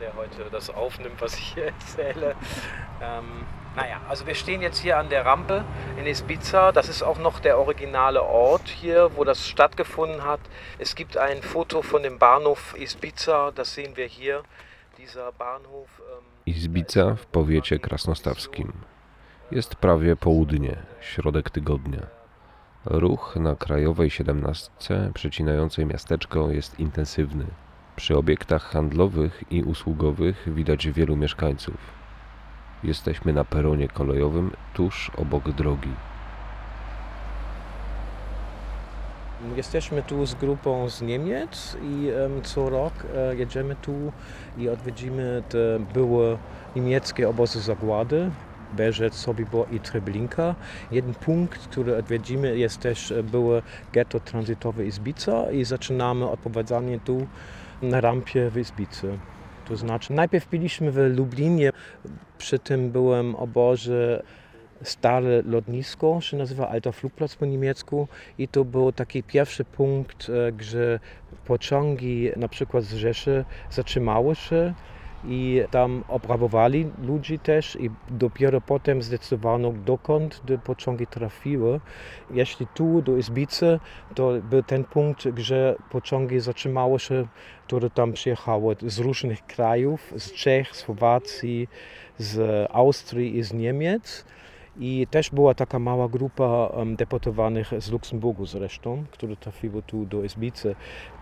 der heute das aufnimmt, was ich hier erzähle. Ähm, naja, also wir stehen jetzt hier an der Rampe in Ibiza. Das ist auch noch der originale Ort hier, wo das stattgefunden hat. Es gibt ein Foto von dem Bahnhof Ibiza, das sehen wir hier. Dieser Bahnhof. Ähm, Izbica w powiecie krasnostawskim. Jest prawie południe, środek tygodnia. Ruch na krajowej 17 przecinającej miasteczko jest intensywny. Przy obiektach handlowych i usługowych widać wielu mieszkańców. Jesteśmy na peronie kolejowym tuż obok drogi. Jesteśmy tu z grupą z Niemiec i em, co rok e, jedziemy tu i odwiedzimy te były niemieckie obozy zagłady. Berzec, Sobibor i Treblinka. Jeden punkt, który odwiedzimy jest też e, były getto tranzytowe Izbica i zaczynamy odprowadzanie tu na rampie w Izbicy. To znaczy najpierw byliśmy w Lublinie, przy tym byłem obozie stare lotnisko, się nazywa Alter Flugplatz po niemiecku i to był taki pierwszy punkt, e, gdzie pociągi na przykład z Rzeszy zatrzymały się i tam obrabowali ludzi też i dopiero potem zdecydowano dokąd te pociągi trafiły. Jeśli tu do Izbicy, to był ten punkt, gdzie pociągi zatrzymały się, które tam przyjechały z różnych krajów, z Czech, Słowacji, z Austrii i z Niemiec. I też była taka mała grupa deportowanych z Luksemburgu zresztą, które trafiły tu do Izbicy.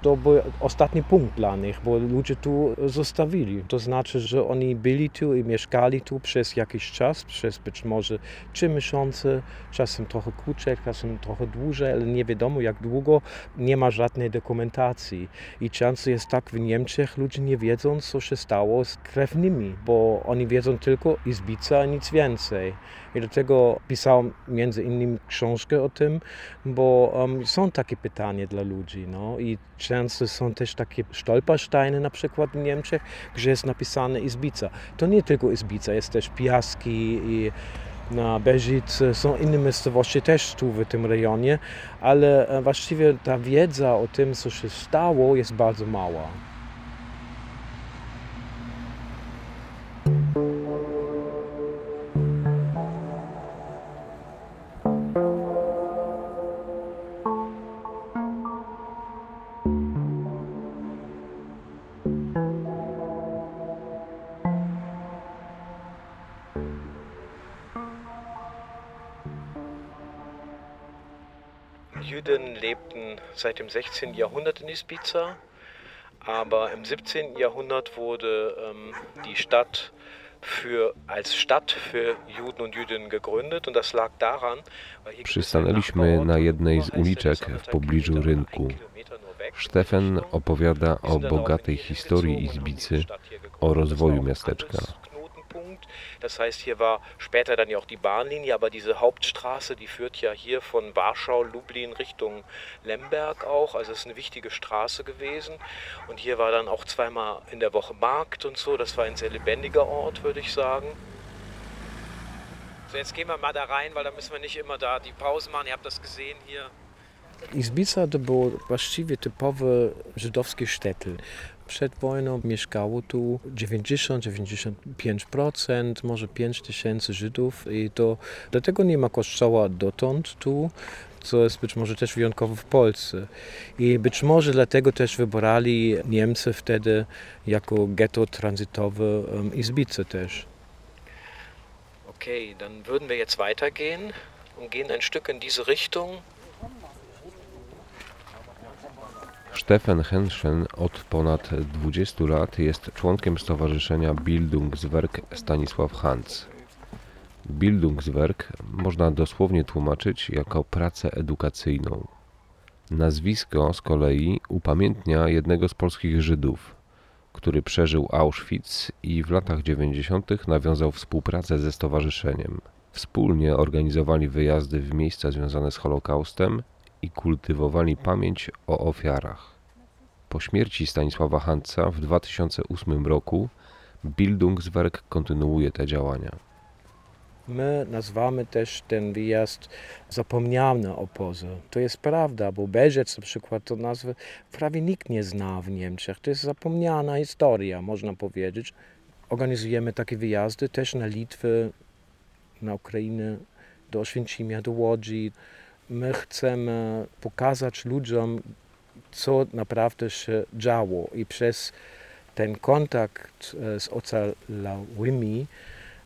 To był ostatni punkt dla nich, bo ludzie tu zostawili. To znaczy, że oni byli tu i mieszkali tu przez jakiś czas, przez być może trzy miesiące, czasem trochę krócej, czasem trochę dłużej, ale nie wiadomo jak długo. Nie ma żadnej dokumentacji. I często jest tak w Niemczech, ludzie nie wiedzą, co się stało z krewnymi, bo oni wiedzą tylko Izbica, nic więcej. I dlatego pisałem między innymi książkę o tym, bo um, są takie pytania dla ludzi. No? I często są też takie stolpersteine na przykład w Niemczech, gdzie jest napisane Izbica. To nie tylko Izbica, jest też Piaski i na Bežice, są inne miejscowości też tu w tym rejonie, ale e, właściwie ta wiedza o tym, co się stało, jest bardzo mała. Seit dem 16. Jahrhundert in Ibiza, aber im 17. Jahrhundert wurde ähm, die Stadt für, als Stadt für Juden und Jüdinnen gegründet und das lag daran, Przystanęliśmy na jednej z uliczek w pobliżu rynku. Stefan opowiada o bogatej historii Izbicy, o rozwoju miasteczka. Das heißt, hier war später dann ja auch die Bahnlinie, aber diese Hauptstraße, die führt ja hier von Warschau, Lublin Richtung Lemberg auch. Also es ist eine wichtige Straße gewesen. Und hier war dann auch zweimal in der Woche Markt und so. Das war ein sehr lebendiger Ort, würde ich sagen. So, jetzt gehen wir mal da rein, weil da müssen wir nicht immer da die Pause machen. Ihr habt das gesehen hier. Izbica to było właściwie typowe żydowskie sztetl. Przed wojną mieszkało tu 90-95%, może 5 tysięcy Żydów i to dlatego nie ma kościoła dotąd tu, co jest być może też wyjątkowe w Polsce. I być może dlatego też wybrali Niemcy wtedy jako getto tranzytowe um, Izbice też. Okay, dann würden wir jetzt weitergehen und gehen ein Stück in diese Richtung. Stefan Henschen od ponad 20 lat jest członkiem stowarzyszenia Bildungswerk Stanisław Hans. Bildungswerk można dosłownie tłumaczyć jako pracę edukacyjną. Nazwisko z kolei upamiętnia jednego z polskich Żydów, który przeżył Auschwitz i w latach 90. nawiązał współpracę ze stowarzyszeniem. Wspólnie organizowali wyjazdy w miejsca związane z Holokaustem i kultywowali pamięć o ofiarach. Po śmierci Stanisława Hanca w 2008 roku Bildungswerk kontynuuje te działania. My nazywamy też ten wyjazd zapomniane obozy. To jest prawda, bo Beżec na przykład to nazwy prawie nikt nie zna w Niemczech. To jest zapomniana historia, można powiedzieć. Organizujemy takie wyjazdy też na Litwę, na Ukrainę, do Oświęcimia, do Łodzi. My chcemy pokazać ludziom, co naprawdę się działo. I przez ten kontakt e, z ocalałymi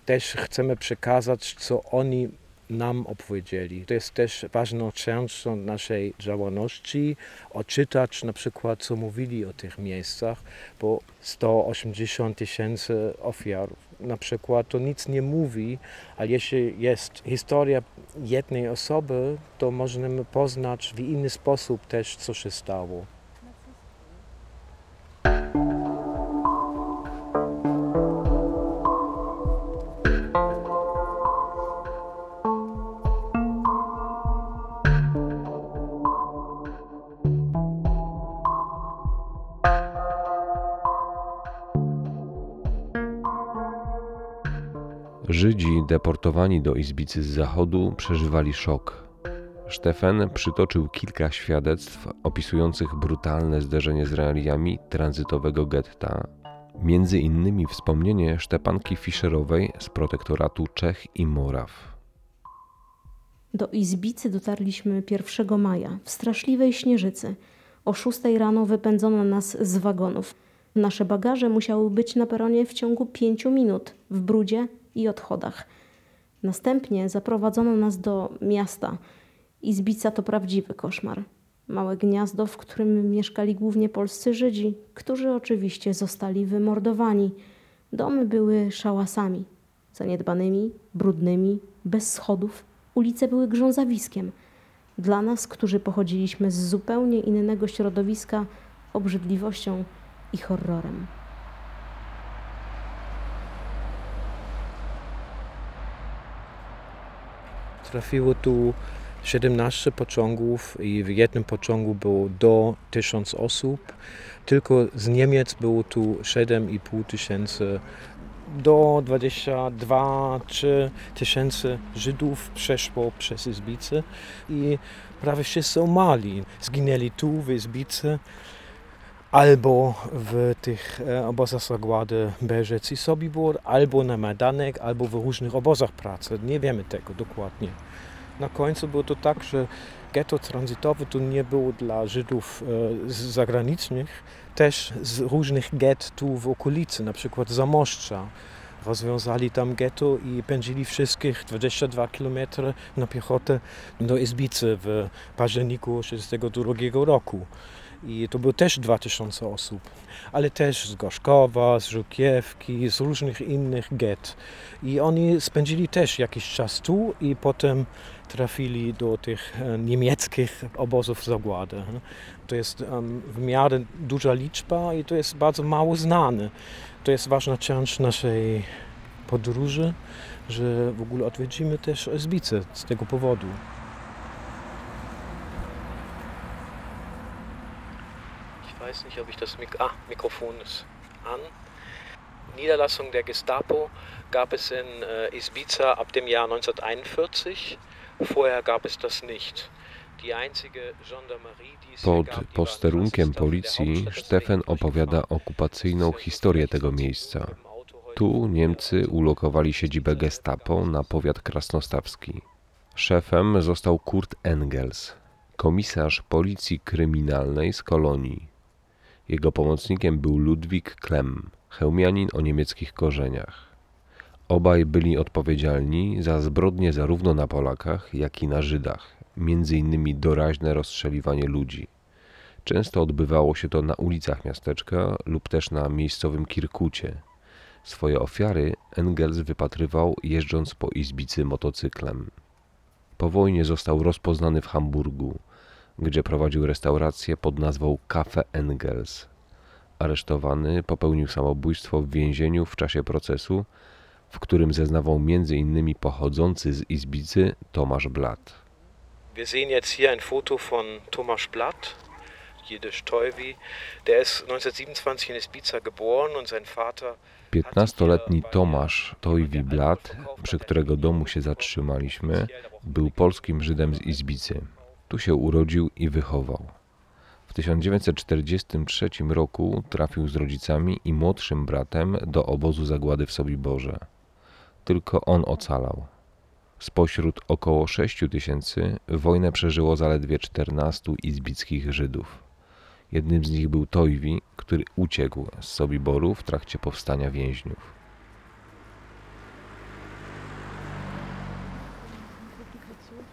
też chcemy przekazać, co oni nam opowiedzieli. To jest też ważną częścią naszej działalności, odczytać na przykład, co mówili o tych miejscach, bo 180 tysięcy ofiar na przykład to nic nie mówi, ale jeśli jest historia jednej osoby, to możemy poznać w inny sposób też, co się stało. Deportowani do Izbicy z zachodu przeżywali szok. Stefan przytoczył kilka świadectw opisujących brutalne zderzenie z realiami tranzytowego getta. Między innymi wspomnienie Szczepanki Fischerowej z protektoratu Czech i Moraw. Do Izbicy dotarliśmy 1 maja w straszliwej śnieżycy. O 6 rano wypędzono nas z wagonów. Nasze bagaże musiały być na peronie w ciągu 5 minut w brudzie i odchodach. Następnie zaprowadzono nas do miasta. Izbica to prawdziwy koszmar. Małe gniazdo, w którym mieszkali głównie polscy Żydzi, którzy oczywiście zostali wymordowani. Domy były szałasami, zaniedbanymi, brudnymi, bez schodów. Ulice były grzązawiskiem. Dla nas, którzy pochodziliśmy z zupełnie innego środowiska, obrzydliwością i horrorem. Trafiło tu 17 pociągów i w jednym pociągu było do 1000 osób. Tylko z Niemiec było tu 7,5 tysięcy. Do 22-3 tysięcy Żydów przeszło przez Izbicę i prawie wszyscy mali zginęli tu w Izbicy albo w tych e, obozach zagłady Beżec i Sobibór, albo na Majdanek, albo w różnych obozach pracy. Nie wiemy tego dokładnie. Na końcu było to tak, że getto tranzytowe to nie było dla Żydów e, zagranicznych, też z różnych gett tu w okolicy, na przykład Zamoszcza. Rozwiązali tam getto i pędzili wszystkich 22 km na piechotę do Izbicy w październiku 1962 roku. I to było też 2000 osób, ale też z Gorzkowa, z Żukiewki, z różnych innych get. I oni spędzili też jakiś czas tu i potem trafili do tych e, niemieckich obozów zagłady. To jest w miarę duża liczba i to jest bardzo mało znane. To jest ważna część naszej podróży, że w ogóle odwiedzimy też Zbice z tego powodu. Ich weiß nicht, ob ich das Mik ah, Mikrofon ist an. Niederlassung der Gestapo gab es in äh, Izbica ab dem Jahr 1941. Vorher gab es das nicht. Pod posterunkiem policji Stefan opowiada okupacyjną historię tego miejsca. Tu Niemcy ulokowali siedzibę Gestapo na powiat krasnostawski. Szefem został Kurt Engels, komisarz policji kryminalnej z kolonii. Jego pomocnikiem był Ludwik Klemm, chełmianin o niemieckich korzeniach. Obaj byli odpowiedzialni za zbrodnie zarówno na Polakach, jak i na Żydach, między innymi doraźne rozstrzeliwanie ludzi. Często odbywało się to na ulicach miasteczka lub też na miejscowym Kirkucie. Swoje ofiary Engels wypatrywał jeżdżąc po Izbicy motocyklem. Po wojnie został rozpoznany w Hamburgu, gdzie prowadził restaurację pod nazwą Cafe Engels. Aresztowany popełnił samobójstwo w więzieniu w czasie procesu, w którym zeznawał m.in. pochodzący z Izbicy Tomasz Blatt. Wir sehen jetzt hier ein Foto von Thomas Blatt, Jiddisch Teuwi. Der ist 1927 in Izbica geboren und sein Vater 15-letni Tomasz Tojwi Blat, przy którego domu się zatrzymaliśmy, był polskim Żydem z Izbicy. Tu się urodził i wychował. W 1943 roku trafił z rodzicami i młodszym bratem do obozu zagłady w Sobiborze. Tylko on ocalał. Spośród około 6 tysięcy wojnę przeżyło zaledwie 14 izbickich Żydów. Jednym z nich był Tojwi, który uciekł z Sobiboru w trakcie powstania więźniów.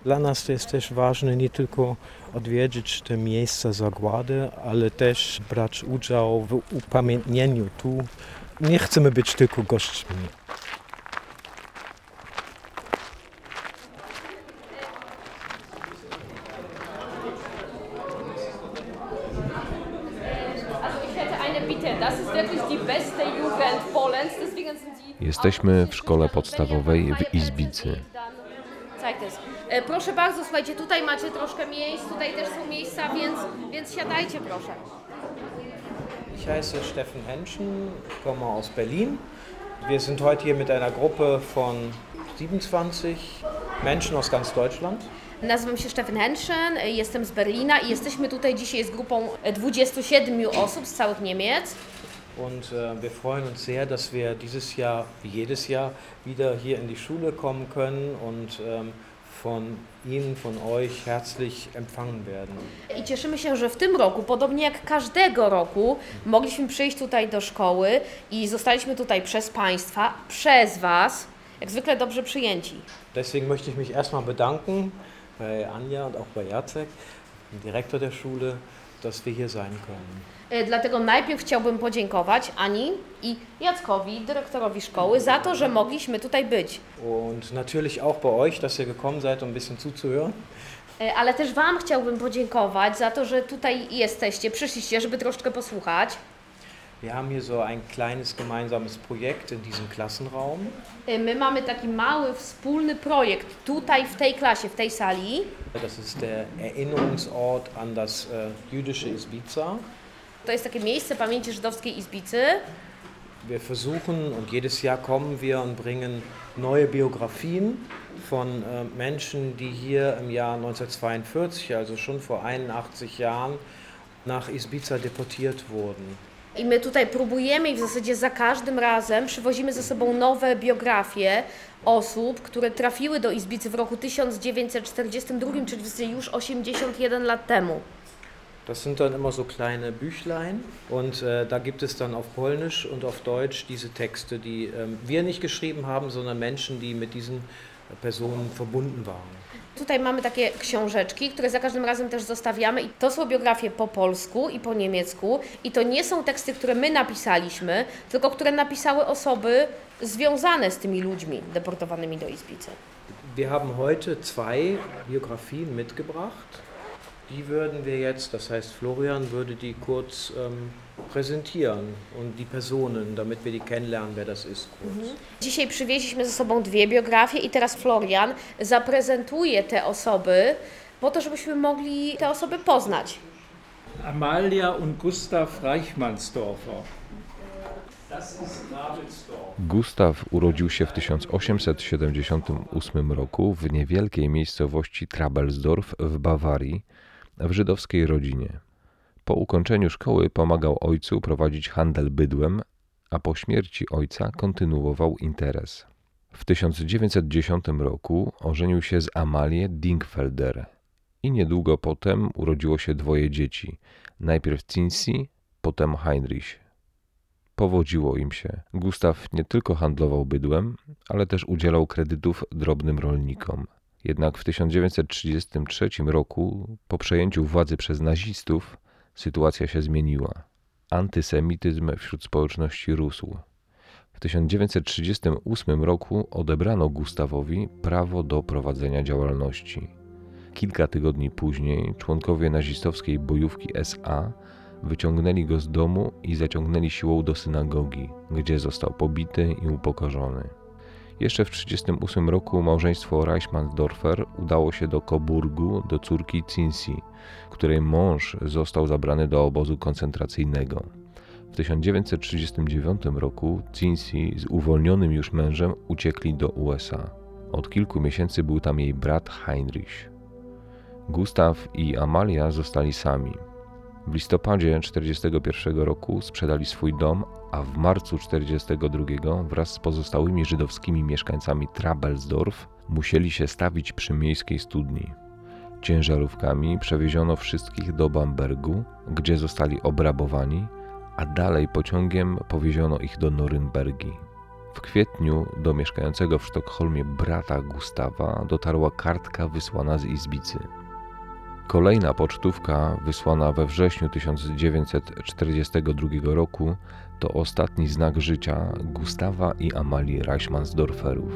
Dla nas to jest też ważne nie tylko odwiedzić te miejsca zagłady, ale też brać udział w upamiętnieniu tu. Nie chcemy być tylko gośćmi. Jesteśmy w szkole podstawowej w Izbicy. E, Proszę bardzo, słuchajcie, tutaj macie troszkę miejsc, tutaj też są miejsca, więc, więc siadajcie proszę. Ich heiße Steffen Henschen, komme aus Berlin. Wir sind heute hier mit einer Gruppe von 27 Menschen aus ganz Deutschland. Nazywam się Stefan Henschen, jestem z Berlina i jesteśmy tutaj dzisiaj z grupą e, 27 osób z całych Niemiec. Und äh, wir freuen uns sehr, dass wir dieses Jahr, wie jedes Jahr, wieder hier in die Schule kommen können und ähm, von Ihnen, von euch herzlich empfangen werden. I cieszymy się, że w tym roku, podobnie jak każdego roku, mogliśmy przyjść tutaj do szkoły i zostaliśmy tutaj przez Państwa, przez Was, jak zwykle dobrze przyjęci. Deswegen möchte ich mich erstmal bedanken bei Anja und auch bei Jacek, dem Direktor der Schule, dass wir hier sein können. E, Dlatego najpierw chciałbym podziękować Ani i Jackowi, dyrektorowi szkoły, za to, że mogliśmy tutaj być. Und natürlich auch bei euch, dass ihr gekommen seid, um ein bisschen zuzuhören. E, Ale też Wam chciałbym podziękować za to, że tutaj jesteście, przyszliście, żeby troszeczkę posłuchać. Wir haben hier so ein kleines gemeinsames Projekt in diesem Klassenraum. E, My mamy taki mały, wspólny projekt tutaj, w tej klasie, w tej sali. Das ist der Erinnerungsort an das äh, jüdische Izbica. To jest takie miejsce pamięci żydowskiej Izbicy. Wir versuchen und jedes Jahr kommen wir und bringen neue Biografien von äh, Menschen, die hier im Jahr 1942, also schon vor 81 Jahren, nach Izbica deportiert wurden. I my tutaj próbujemy i w zasadzie za każdym razem przywozimy ze sobą nowe biografie osób, które trafiły do Izbicy w roku 1942, czyli już 81 lat temu. Das sind dann immer so kleine Büchlein und äh, da gibt es dann auf Polnisch und auf Deutsch diese Texte, die ähm, wir nicht geschrieben haben, sondern Menschen, die mit diesen Personen verbunden waren. Tutaj mamy takie książeczki, które za każdym razem też zostawiamy i to są biografie po polsku i po niemiecku i to nie są teksty, które my napisaliśmy, tylko które napisały osoby związane z tymi ludźmi deportowanymi do Izbicy. Wir haben heute zwei Biografien mitgebracht. Die würden wir jetzt, das heißt Florian würde die kurz ähm, präsentieren und die Personen, damit wir die kennenlernen, wer das ist kurz. Dzisiaj przywieźliśmy ze sobą dwie biografie i teraz Florian zaprezentuje te osoby po to, żebyśmy mogli te osoby poznać. Amalia und Gustav Reichmannsdorfer. Das ist Ravensdorf. Gustaw urodził się w 1878 roku w niewielkiej miejscowości Trabelsdorf w Bawarii, w żydowskiej rodzinie. Po ukończeniu szkoły pomagał ojcu prowadzić handel bydłem, a po śmierci ojca kontynuował interes. W 1910 roku ożenił się z Amalię Dingfelder i niedługo potem urodziło się dwoje dzieci, najpierw Cincy, potem Heinrich. Powodziło im się. Gustaw nie tylko handlował bydłem, ale też udzielał kredytów drobnym rolnikom. Jednak w 1933 roku, po przejęciu władzy przez nazistów, sytuacja się zmieniła. Antysemityzm wśród społeczności rósł. W 1938 roku odebrano Gustawowi prawo do prowadzenia działalności. Kilka tygodni później członkowie nazistowskiej bojówki SA wyciągnęli go z domu i zaciągnęli siłą do synagogi, gdzie został pobity i upokorzony. Jeszcze w 1938 roku małżeństwo Reichmannsdorfer udało się do Coburgu do córki Cincy, której mąż został zabrany do obozu koncentracyjnego. W 1939 roku Cincy z uwolnionym już mężem uciekli do USA. Od kilku miesięcy był tam jej brat Heinrich. Gustaw i Amalia zostali sami. W listopadzie 1941 roku sprzedali swój dom, a w marcu 1942 wraz z pozostałymi żydowskimi mieszkańcami Trabelsdorf musieli się stawić przy miejskiej studni. Ciężarówkami przewieziono wszystkich do Bambergu, gdzie zostali obrabowani, a dalej pociągiem powieziono ich do Norymbergi. W kwietniu do mieszkającego w Sztokholmie brata Gustawa dotarła kartka wysłana z Izbicy. Kolejna pocztówka, wysłana we wrześniu 1942 roku, to ostatni znak życia Gustawa i Amalii Reichmannsdorferów.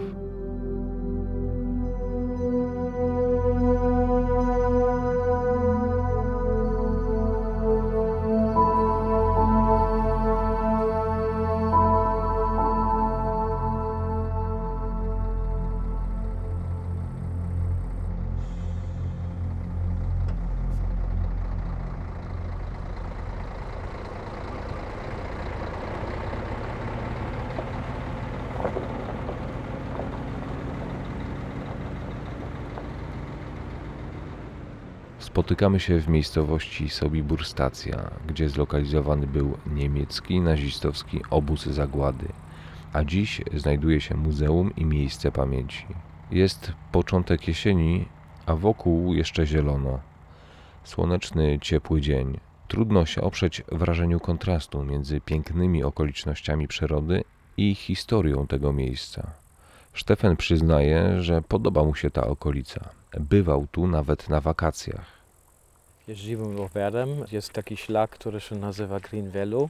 Spotykamy się w miejscowości Sobibór Stacja, gdzie zlokalizowany był niemiecki nazistowski obóz zagłady, a dziś znajduje się muzeum i miejsce pamięci. Jest początek jesieni, a wokół jeszcze zielono. Słoneczny, ciepły dzień. Trudno się oprzeć wrażeniu kontrastu między pięknymi okolicznościami przyrody i historią tego miejsca. Stefan przyznaje, że podoba mu się ta okolica. Bywał tu nawet na wakacjach. Jeździłem rowerem, jest taki szlak, który się nazywa Green Velo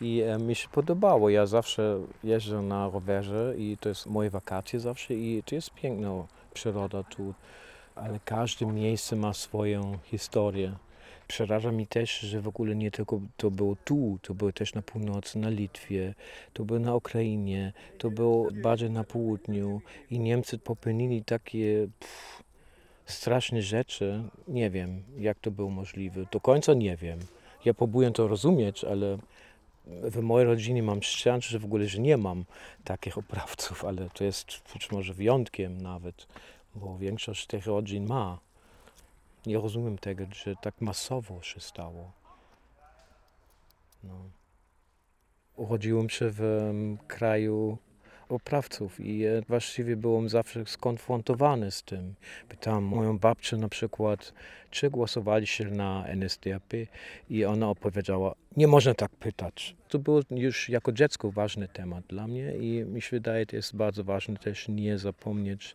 i e, mi się podobało. Ja zawsze jeżdżę na rowerze i to jest moje wakacje zawsze i to jest piękna przyroda tu, ale każde miejsce ma swoją historię. Przeraża mi też, że w ogóle nie tylko to było tu, to było też na północy, na Litwie, to było na Ukrainie, to było bardziej na południu i Niemcy popełnili takie pff, straszne rzeczy. Nie wiem, jak to było możliwe. Do końca nie wiem. Ja próbuję to rozumieć, ale w mojej rodzinie mam szczęście, że w ogóle że nie mam takich oprawców, ale to jest być może wyjątkiem nawet, bo większość tych rodzin ma. Nie rozumiem tego, że tak masowo się stało. No. Urodziłem się w kraju oprawców i właściwie byłem zawsze skonfrontowany z tym. Pytałem moją babcię na przykład, czy głosowaliście na NSDAP i ona opowiedziała, nie można tak pytać. To był już jako dziecko ważny temat dla mnie i mi się wydaje, to jest bardzo ważne też nie zapomnieć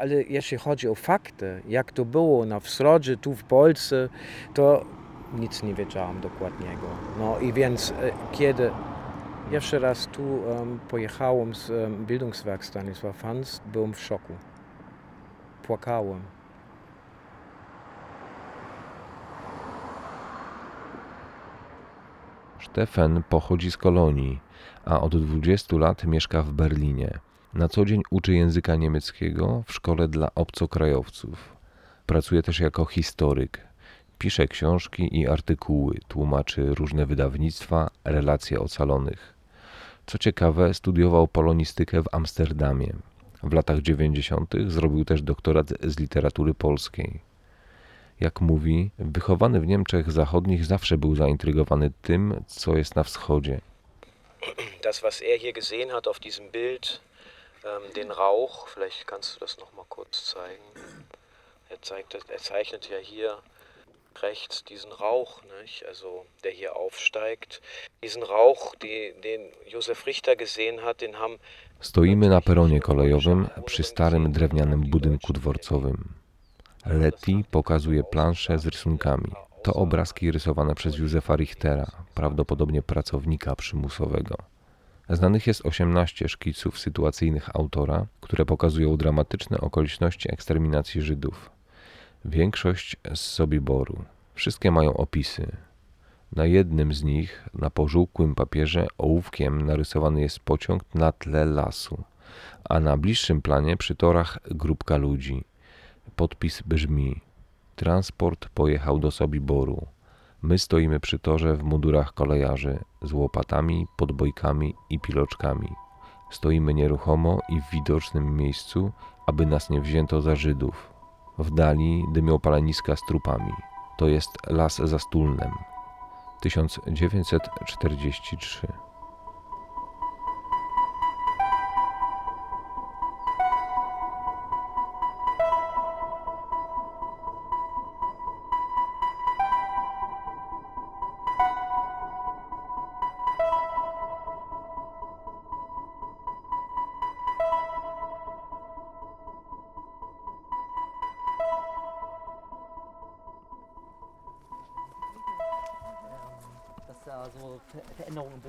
ale jeśli chodzi o fakty, jak to było na wschodzie, tu w Polsce, to nic nie wiedziałam dokładnego. No i więc e, kiedy pierwszy raz tu um, pojechałem z um, Bildungswerk Stanisław Hans, byłem w szoku. Płakałem. Stefan pochodzi z Kolonii, a od 20 lat mieszka w Berlinie. Na co dzień uczy języka niemieckiego w szkole dla obcokrajowców. Pracuje też jako historyk. Pisze książki i artykuły, tłumaczy różne wydawnictwa, relacje ocalonych. Co ciekawe, studiował polonistykę w Amsterdamie. W latach 90. zrobił też doktorat z literatury polskiej. Jak mówi, wychowany w Niemczech Zachodnich zawsze był zaintrygowany tym, co jest na wschodzie. Das, was er hier gesehen hat auf diesem Bild, ähm, den Rauch, vielleicht kannst du das noch mal kurz zeigen. Er, zeigt, er zeichnet ja hier rechts diesen Rauch, nicht? also der hier aufsteigt. Diesen Rauch, die, den Josef Richter gesehen hat, den haben Stoimy na peronie kolejowym przy starym drewnianym budynku dworcowym. Leti pokazuje planszę z rysunkami. To obrazki rysowane przez Józefa Richtera, prawdopodobnie pracownika przymusowego. Znanych jest 18 szkiców sytuacyjnych autora, które pokazują dramatyczne okoliczności eksterminacji Żydów. Większość z Sobiboru. Wszystkie mają opisy. Na jednym z nich, na pożółkłym papierze, ołówkiem narysowany jest pociąg na tle lasu, a na bliższym planie przy torach grupka ludzi. Podpis brzmi: Transport pojechał do Sobiboru. My stoimy przy torze w mundurach kolejarzy, z łopatami, podbojkami i piloczkami. Stoimy nieruchomo i w widocznym miejscu, aby nas nie wzięto za Żydów. W dali dymią paleniska z trupami. To jest las za Stulnem. 1943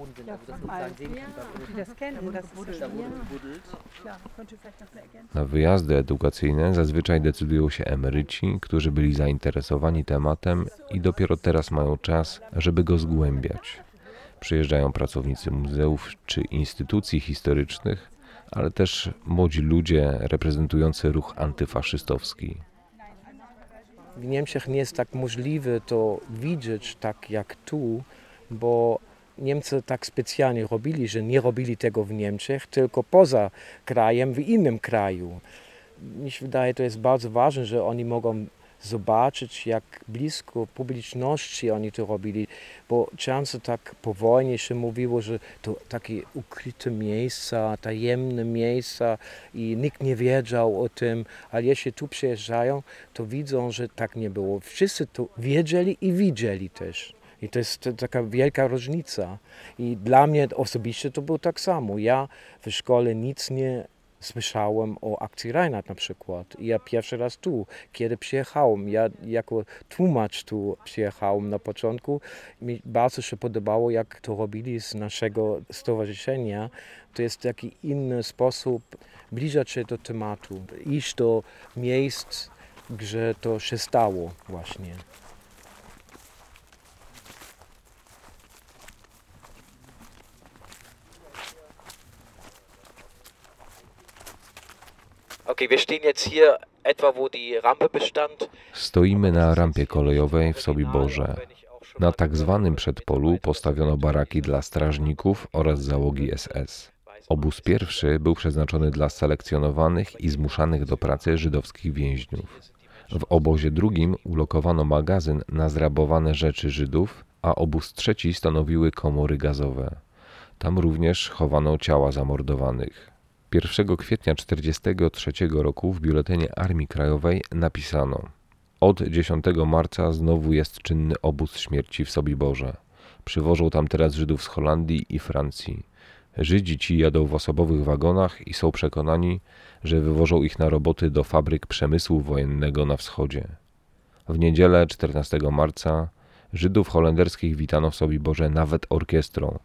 Boden sind, also dass man sozusagen sehen kann, da das kennen, wo das da wurde gebuddelt. Ergänzung. Na wyjazdy edukacyjne zazwyczaj decydują się emeryci, którzy byli zainteresowani tematem i dopiero teraz mają czas, żeby go zgłębiać. Przyjeżdżają pracownicy muzeów czy instytucji historycznych, ale też młodzi ludzie reprezentujący ruch antyfaszystowski. W Niemczech nie jest tak możliwe to widzieć tak jak tu, bo Niemcy tak specjalnie robili, że nie robili tego w Niemczech, tylko poza krajem, w innym kraju. Mi się wydaje, to jest bardzo ważne, że oni mogą zobaczyć, jak blisko publiczności oni to robili, bo często tak po wojnie się mówiło, że to takie ukryte miejsca, tajemne miejsca i nikt nie wiedział o tym, ale jeśli tu przyjeżdżają, to widzą, że tak nie było. Wszyscy to wiedzieli i widzieli też. I to jest taka wielka różnica. I dla mnie osobiście to było tak samo. Ja w szkole nic nie słyszałem o akcji Reinhardt na przykład. I ja pierwszy raz tu, kiedy przyjechałem, ja jako tłumacz tu przyjechałem na początku. Mi bardzo się podobało, jak to robili z naszego stowarzyszenia. To jest taki inny sposób bliżać się do tematu, iść do miejsc, gdzie to się stało właśnie. Okay, wir stehen jetzt hier etwa, wo die Rampe bestand. Stoimy na rampie kolejowej w Sobiborze. Na tak zwanym przedpolu postawiono baraki dla strażników oraz załogi SS. Obóz pierwszy był przeznaczony dla selekcjonowanych i zmuszanych do pracy żydowskich więźniów. W obozie drugim ulokowano magazyn na zrabowane rzeczy Żydów, a obóz trzeci stanowiły komory gazowe. Tam również chowano ciała zamordowanych. 1 kwietnia 1943 roku w biuletynie Armii Krajowej napisano Od 10 marca znowu jest czynny obóz śmierci w Sobiborze. Przywożą tam teraz Żydów z Holandii i Francji. Żydzi ci jadą w osobowych wagonach i są przekonani, że wywożą ich na roboty do fabryk przemysłu wojennego na wschodzie. W niedzielę 14 marca Żydów holenderskich witano w Sobiborze nawet orkiestrą.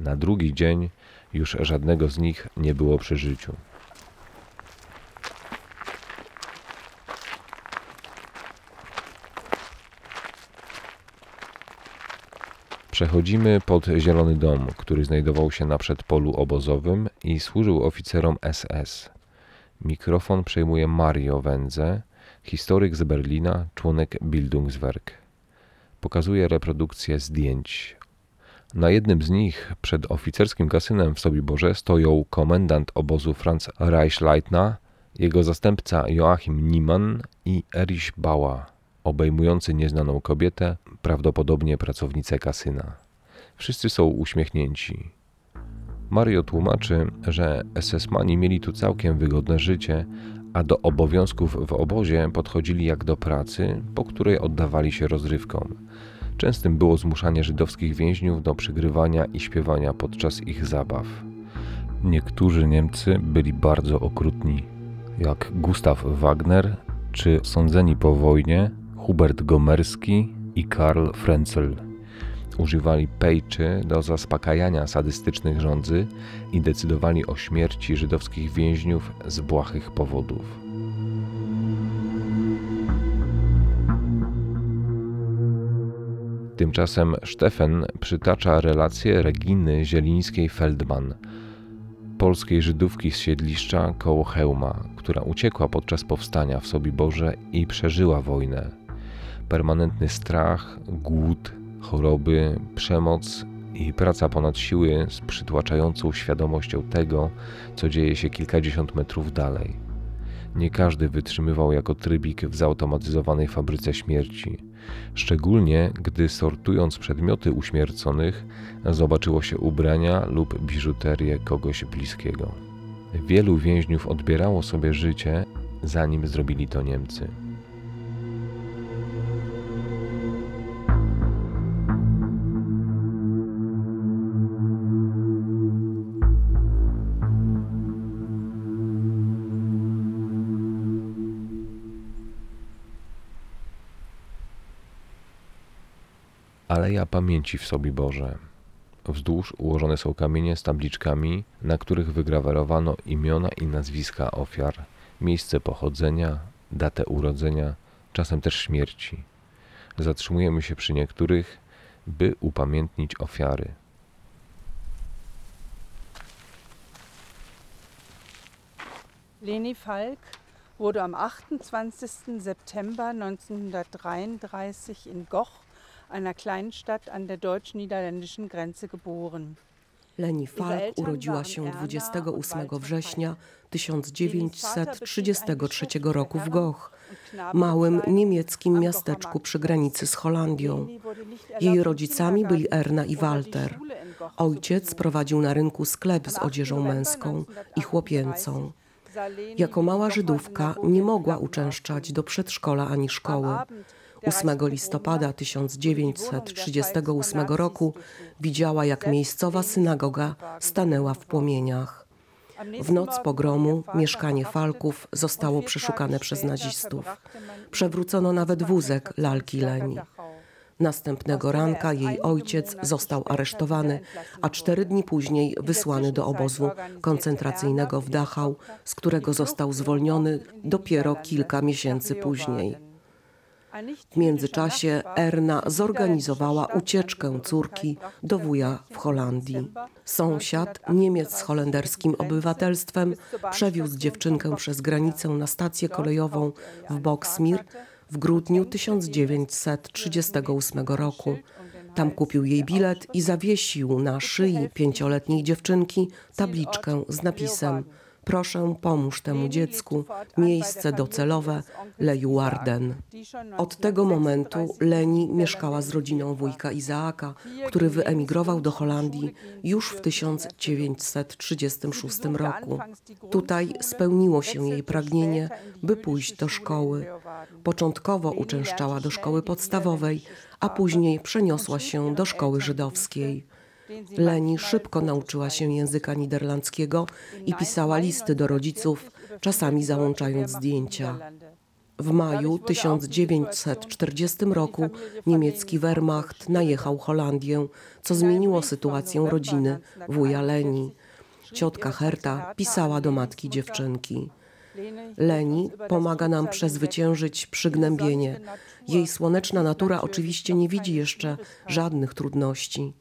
Na drugi dzień już żadnego z nich nie było przy życiu. Przechodzimy pod Zielony Dom, który znajdował się na przedpolu obozowym i służył oficerom SS. Mikrofon przejmuje Mario Wendze, historyk z Berlina, członek Bildungswerk. Pokazuje reprodukcję zdjęć. Na jednym z nich, przed oficerskim kasynem w Sobiborze, stoją komendant obozu Franz Reichleitner, jego zastępca Joachim Niemann i Erich Bauer, obejmujący nieznaną kobietę, prawdopodobnie pracownicę kasyna. Wszyscy są uśmiechnięci. Mario tłumaczy, że SS-mani mieli tu całkiem wygodne życie, a do obowiązków w obozie podchodzili jak do pracy, po której oddawali się rozrywkom. Częstym było zmuszanie żydowskich więźniów do przygrywania i śpiewania podczas ich zabaw. Niektórzy Niemcy byli bardzo okrutni, jak Gustav Wagner czy sądzeni po wojnie Hubert Gomerski i Karl Frenzel. Używali pejczy do zaspokajania sadystycznych rządzy i decydowali o śmierci żydowskich więźniów z błahych powodów. Tymczasem Stefan przytacza relację Reginy Zielińskiej-Feldman, polskiej Żydówki z siedliszcza koło Chełma, która uciekła podczas powstania w Sobiborze i przeżyła wojnę. Permanentny strach, głód, choroby, przemoc i praca ponad siły z przytłaczającą świadomością tego, co dzieje się kilkadziesiąt metrów dalej. Nie każdy wytrzymywał jako trybik w zautomatyzowanej fabryce śmierci, szczególnie gdy sortując przedmioty uśmierconych, zobaczyło się ubrania lub biżuterię kogoś bliskiego. Wielu więźniów odbierało sobie życie, zanim zrobili to Niemcy. Aleja Pamięci w sobie Boże. Wzdłuż ułożone są kamienie z tabliczkami, na których wygrawerowano imiona i nazwiska ofiar, miejsce pochodzenia, datę urodzenia, czasem też śmierci. Zatrzymujemy się przy niektórych, by upamiętnić ofiary. Leni Falk wurde am 28. September 1933 in Goch, einer Kleinstadt an der deutsch-niederländischen Grenze, geboren. Leni Falk urodziła się 28 września 1933 roku w Goch, małym niemieckim miasteczku przy granicy z Holandią. Jej rodzicami byli Erna i Walter. Ojciec prowadził na rynku sklep z odzieżą męską i chłopięcą. Jako mała Żydówka nie mogła uczęszczać do przedszkola ani szkoły. 8 listopada 1938 roku widziała, jak miejscowa synagoga stanęła w płomieniach. W noc pogromu mieszkanie Falków zostało przeszukane przez nazistów. Przewrócono nawet wózek lalki Leni. Następnego ranka jej ojciec został aresztowany, a cztery dni później wysłany do obozu koncentracyjnego w Dachau, z którego został zwolniony dopiero kilka miesięcy później. W międzyczasie Erna zorganizowała ucieczkę córki do wuja w Holandii. Sąsiad, Niemiec z holenderskim obywatelstwem, przewiózł dziewczynkę przez granicę na stację kolejową w Boxmeer w grudniu 1938 roku. Tam kupił jej bilet i zawiesił na szyi pięcioletniej dziewczynki tabliczkę z napisem Proszę, pomóż temu dziecku, miejsce docelowe Lejuarden. Od tego momentu Leni mieszkała z rodziną wujka Izaaka, który wyemigrował do Holandii już w 1936 roku. Tutaj spełniło się jej pragnienie, by pójść do szkoły. Początkowo uczęszczała do szkoły podstawowej, a później przeniosła się do szkoły żydowskiej. Leni szybko nauczyła się języka niderlandzkiego i pisała listy do rodziców, czasami załączając zdjęcia. W maju 1940 roku niemiecki Wehrmacht najechał Holandię, co zmieniło sytuację rodziny wuja Leni. Ciotka Herta pisała do matki dziewczynki. Leni pomaga nam przezwyciężyć przygnębienie. Jej słoneczna natura oczywiście nie widzi jeszcze żadnych trudności.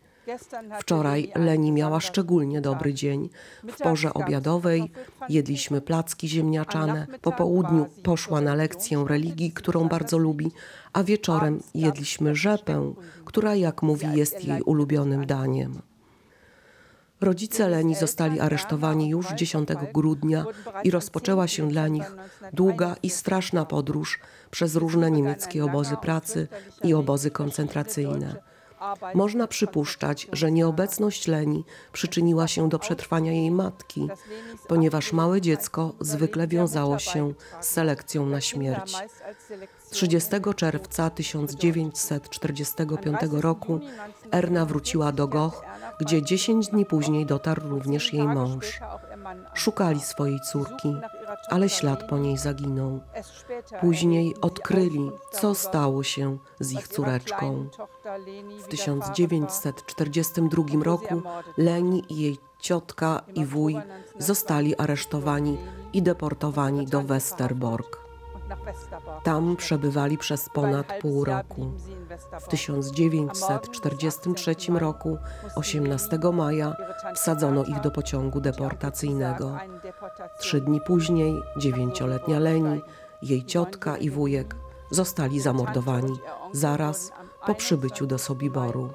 Wczoraj Leni miała szczególnie dobry dzień. W porze obiadowej jedliśmy placki ziemniaczane, po południu poszła na lekcję religii, którą bardzo lubi, a wieczorem jedliśmy rzepę, która, jak mówi, jest jej ulubionym daniem. Rodzice Leni zostali aresztowani już 10 grudnia i rozpoczęła się dla nich długa i straszna podróż przez różne niemieckie obozy pracy i obozy koncentracyjne. Można przypuszczać, że nieobecność Leni przyczyniła się do przetrwania jej matki, ponieważ małe dziecko zwykle wiązało się z selekcją na śmierć. 30 czerwca 1945 roku Erna wróciła do Goch, gdzie 10 dni później dotarł również jej mąż. Szukali swojej córki, ale ślad po niej zaginął. Później odkryli, co stało się z ich córeczką. W 1942 roku Leni i jej ciotka i wuj zostali aresztowani i deportowani do Westerbork. Tam przebywali przez ponad pół roku. W 1943 roku, 18 maja, wsadzono ich do pociągu deportacyjnego. Trzy dni później dziewięcioletnia Leni, jej ciotka i wujek zostali zamordowani zaraz po przybyciu do Sobiboru.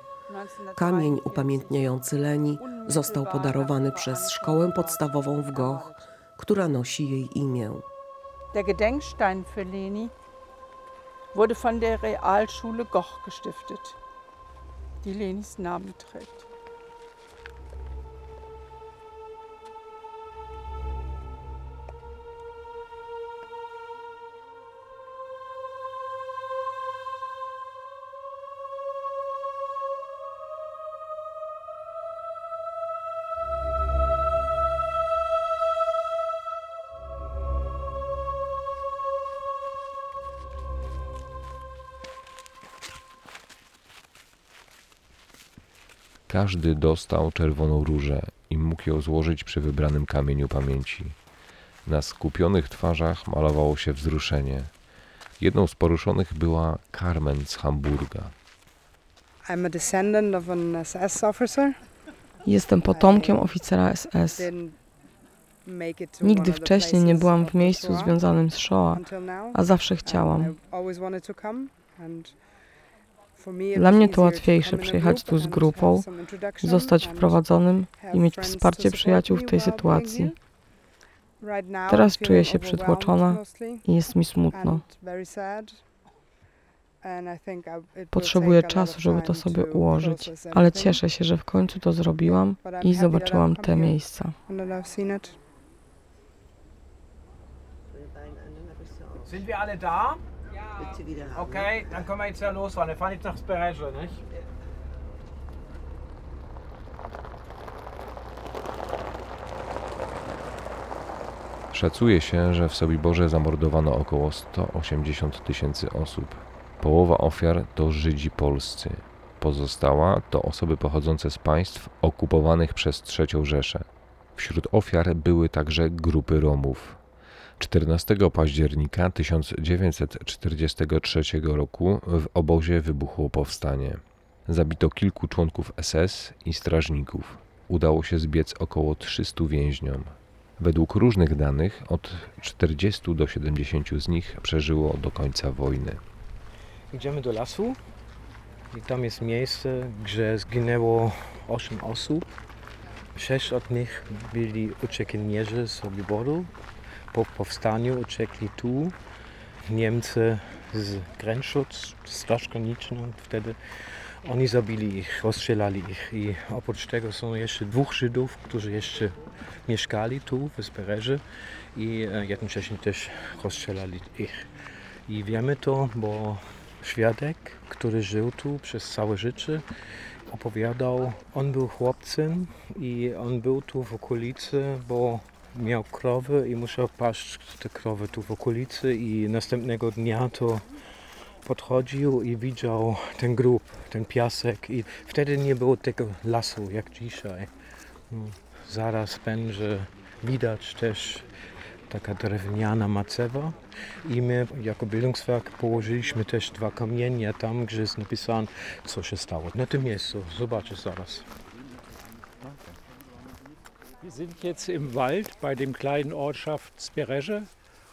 Kamień upamiętniający Leni został podarowany przez szkołę podstawową w Goch, która nosi jej imię. Der Gedenkstein für Leni wurde von der Realschule Goch gestiftet, die Lenis Namen trägt. Każdy dostał czerwoną różę i mógł ją złożyć przy wybranym kamieniu pamięci. Na skupionych twarzach malowało się wzruszenie. Jedną z poruszonych była Carmen z Hamburga. I'm a descendant of an SS officer. Jestem potomkiem oficera SS. Nigdy wcześniej nie byłam w miejscu związanym z Shoah, a zawsze chciałam. Dla mnie to łatwiejsze przyjechać tu z grupą, zostać wprowadzonym i mieć wsparcie przyjaciół w tej sytuacji. Teraz czuję się przytłoczona i jest mi smutno. Potrzebuję czasu, żeby to sobie ułożyć, ale cieszę się, że w końcu to zrobiłam i zobaczyłam te miejsca. Sind wir alle da? Okay, dann können wir jetzt ja losfahren. Wir fahren jetzt nach Sperege, nicht? Szacuje się, że w Sobiborze zamordowano około 180 tysięcy osób. Połowa ofiar to Żydzi polscy. Pozostała to osoby pochodzące z państw okupowanych przez III Rzeszę. Wśród ofiar były także grupy Romów. 14 października 1943 roku w obozie wybuchło powstanie. Zabito kilku członków SS i strażników. Udało się zbiec około 300 więźniom. Według różnych danych od 40 do 70 z nich przeżyło do końca wojny. Idziemy do lasu i tam jest miejsce, gdzie zginęło 8 osób. Sześć od nich byli uciekinierzy z Sobiboru. Po powstaniu uciekli tu. Niemcy z Grenzschutz, Straż Graniczną wtedy. Oni zabili ich, rozstrzelali ich i oprócz tego są jeszcze dwóch Żydów, którzy jeszcze mieszkali tu w Espererze i e, jednocześnie też rozstrzelali ich. I wiemy to, bo świadek, który żył tu przez całe życie, opowiadał, on był chłopcem i on był tu w okolicy, bo miał krowy i musiał paść te krowy tu w okolicy i następnego dnia to podchodził i widział ten grób, ten piasek i wtedy nie było tego lasu jak dzisiaj. No, zaraz będzie widać też taka drewniana macewa i my jako Bildungswerk położyliśmy też dwa kamienie tam, gdzie jest napisane, co się stało. Na tym miejscu, zobaczysz zaraz. Wir sind jetzt im Wald bei dem kleinen Ortschaft Speresche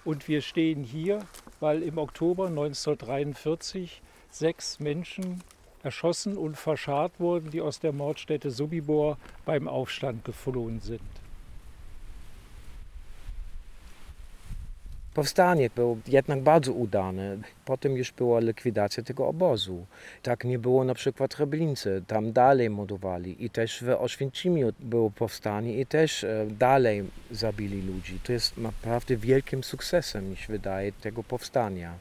und wir stehen hier, weil im Oktober 1943 sechs Menschen erschossen und verscharrt wurden, die aus der Mordstätte Sobibor beim Aufstand geflohen sind. Powstanie było jednak bardzo udane. Potem już była likwidacja tego obozu. Tak nie było na przykład w. Tam dalej mordowali. I też w Oświęcimiu było powstanie i też e, dalej zabili ludzi. To jest naprawdę wielkim sukcesem, mi się wydaje, tego powstania.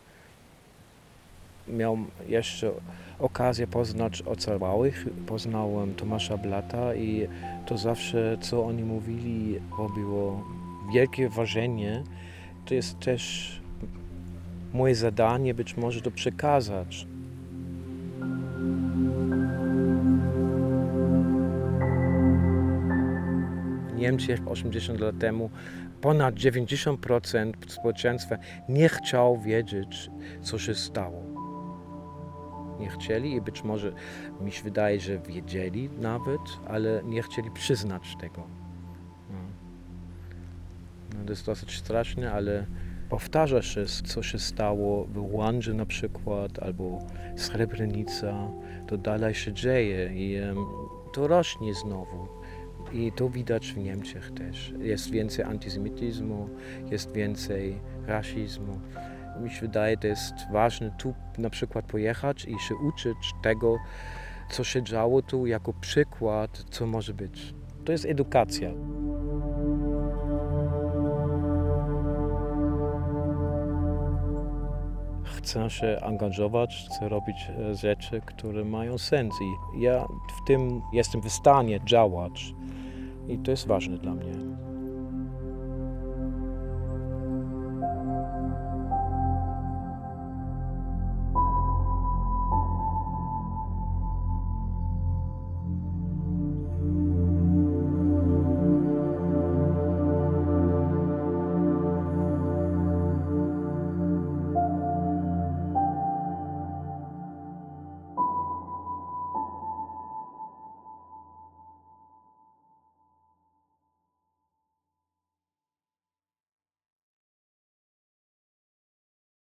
Miałem jeszcze okazję poznać ocalałych. Poznałem Tomasza Blata i to zawsze, co oni mówili, robiło wielkie wrażenie to jest też moje zadanie być może to przekazać. Niemczech 80 lat temu ponad 90% społeczeństwa nie chciał wiedzieć, co się stało. Nie chcieli i być może mi się wydaje, że wiedzieli nawet, ale nie chcieli przyznać tego. No. To jest dosyć straszne, ale powtarza się, co się stało w Rwandzie na przykład, albo Srebrenica, to dalej się dzieje i to rośnie znowu. I to widać w Niemczech też. Jest więcej antysemityzmu, jest więcej rasizmu. Mi się wydaje, to jest ważne tu na przykład pojechać i się uczyć tego, co się działo tu jako przykład, co może być. To jest edukacja. Chcę się angażować, chcę robić e, rzeczy, które mają sens i ja w tym jestem w stanie działać i to jest ważne dla mnie.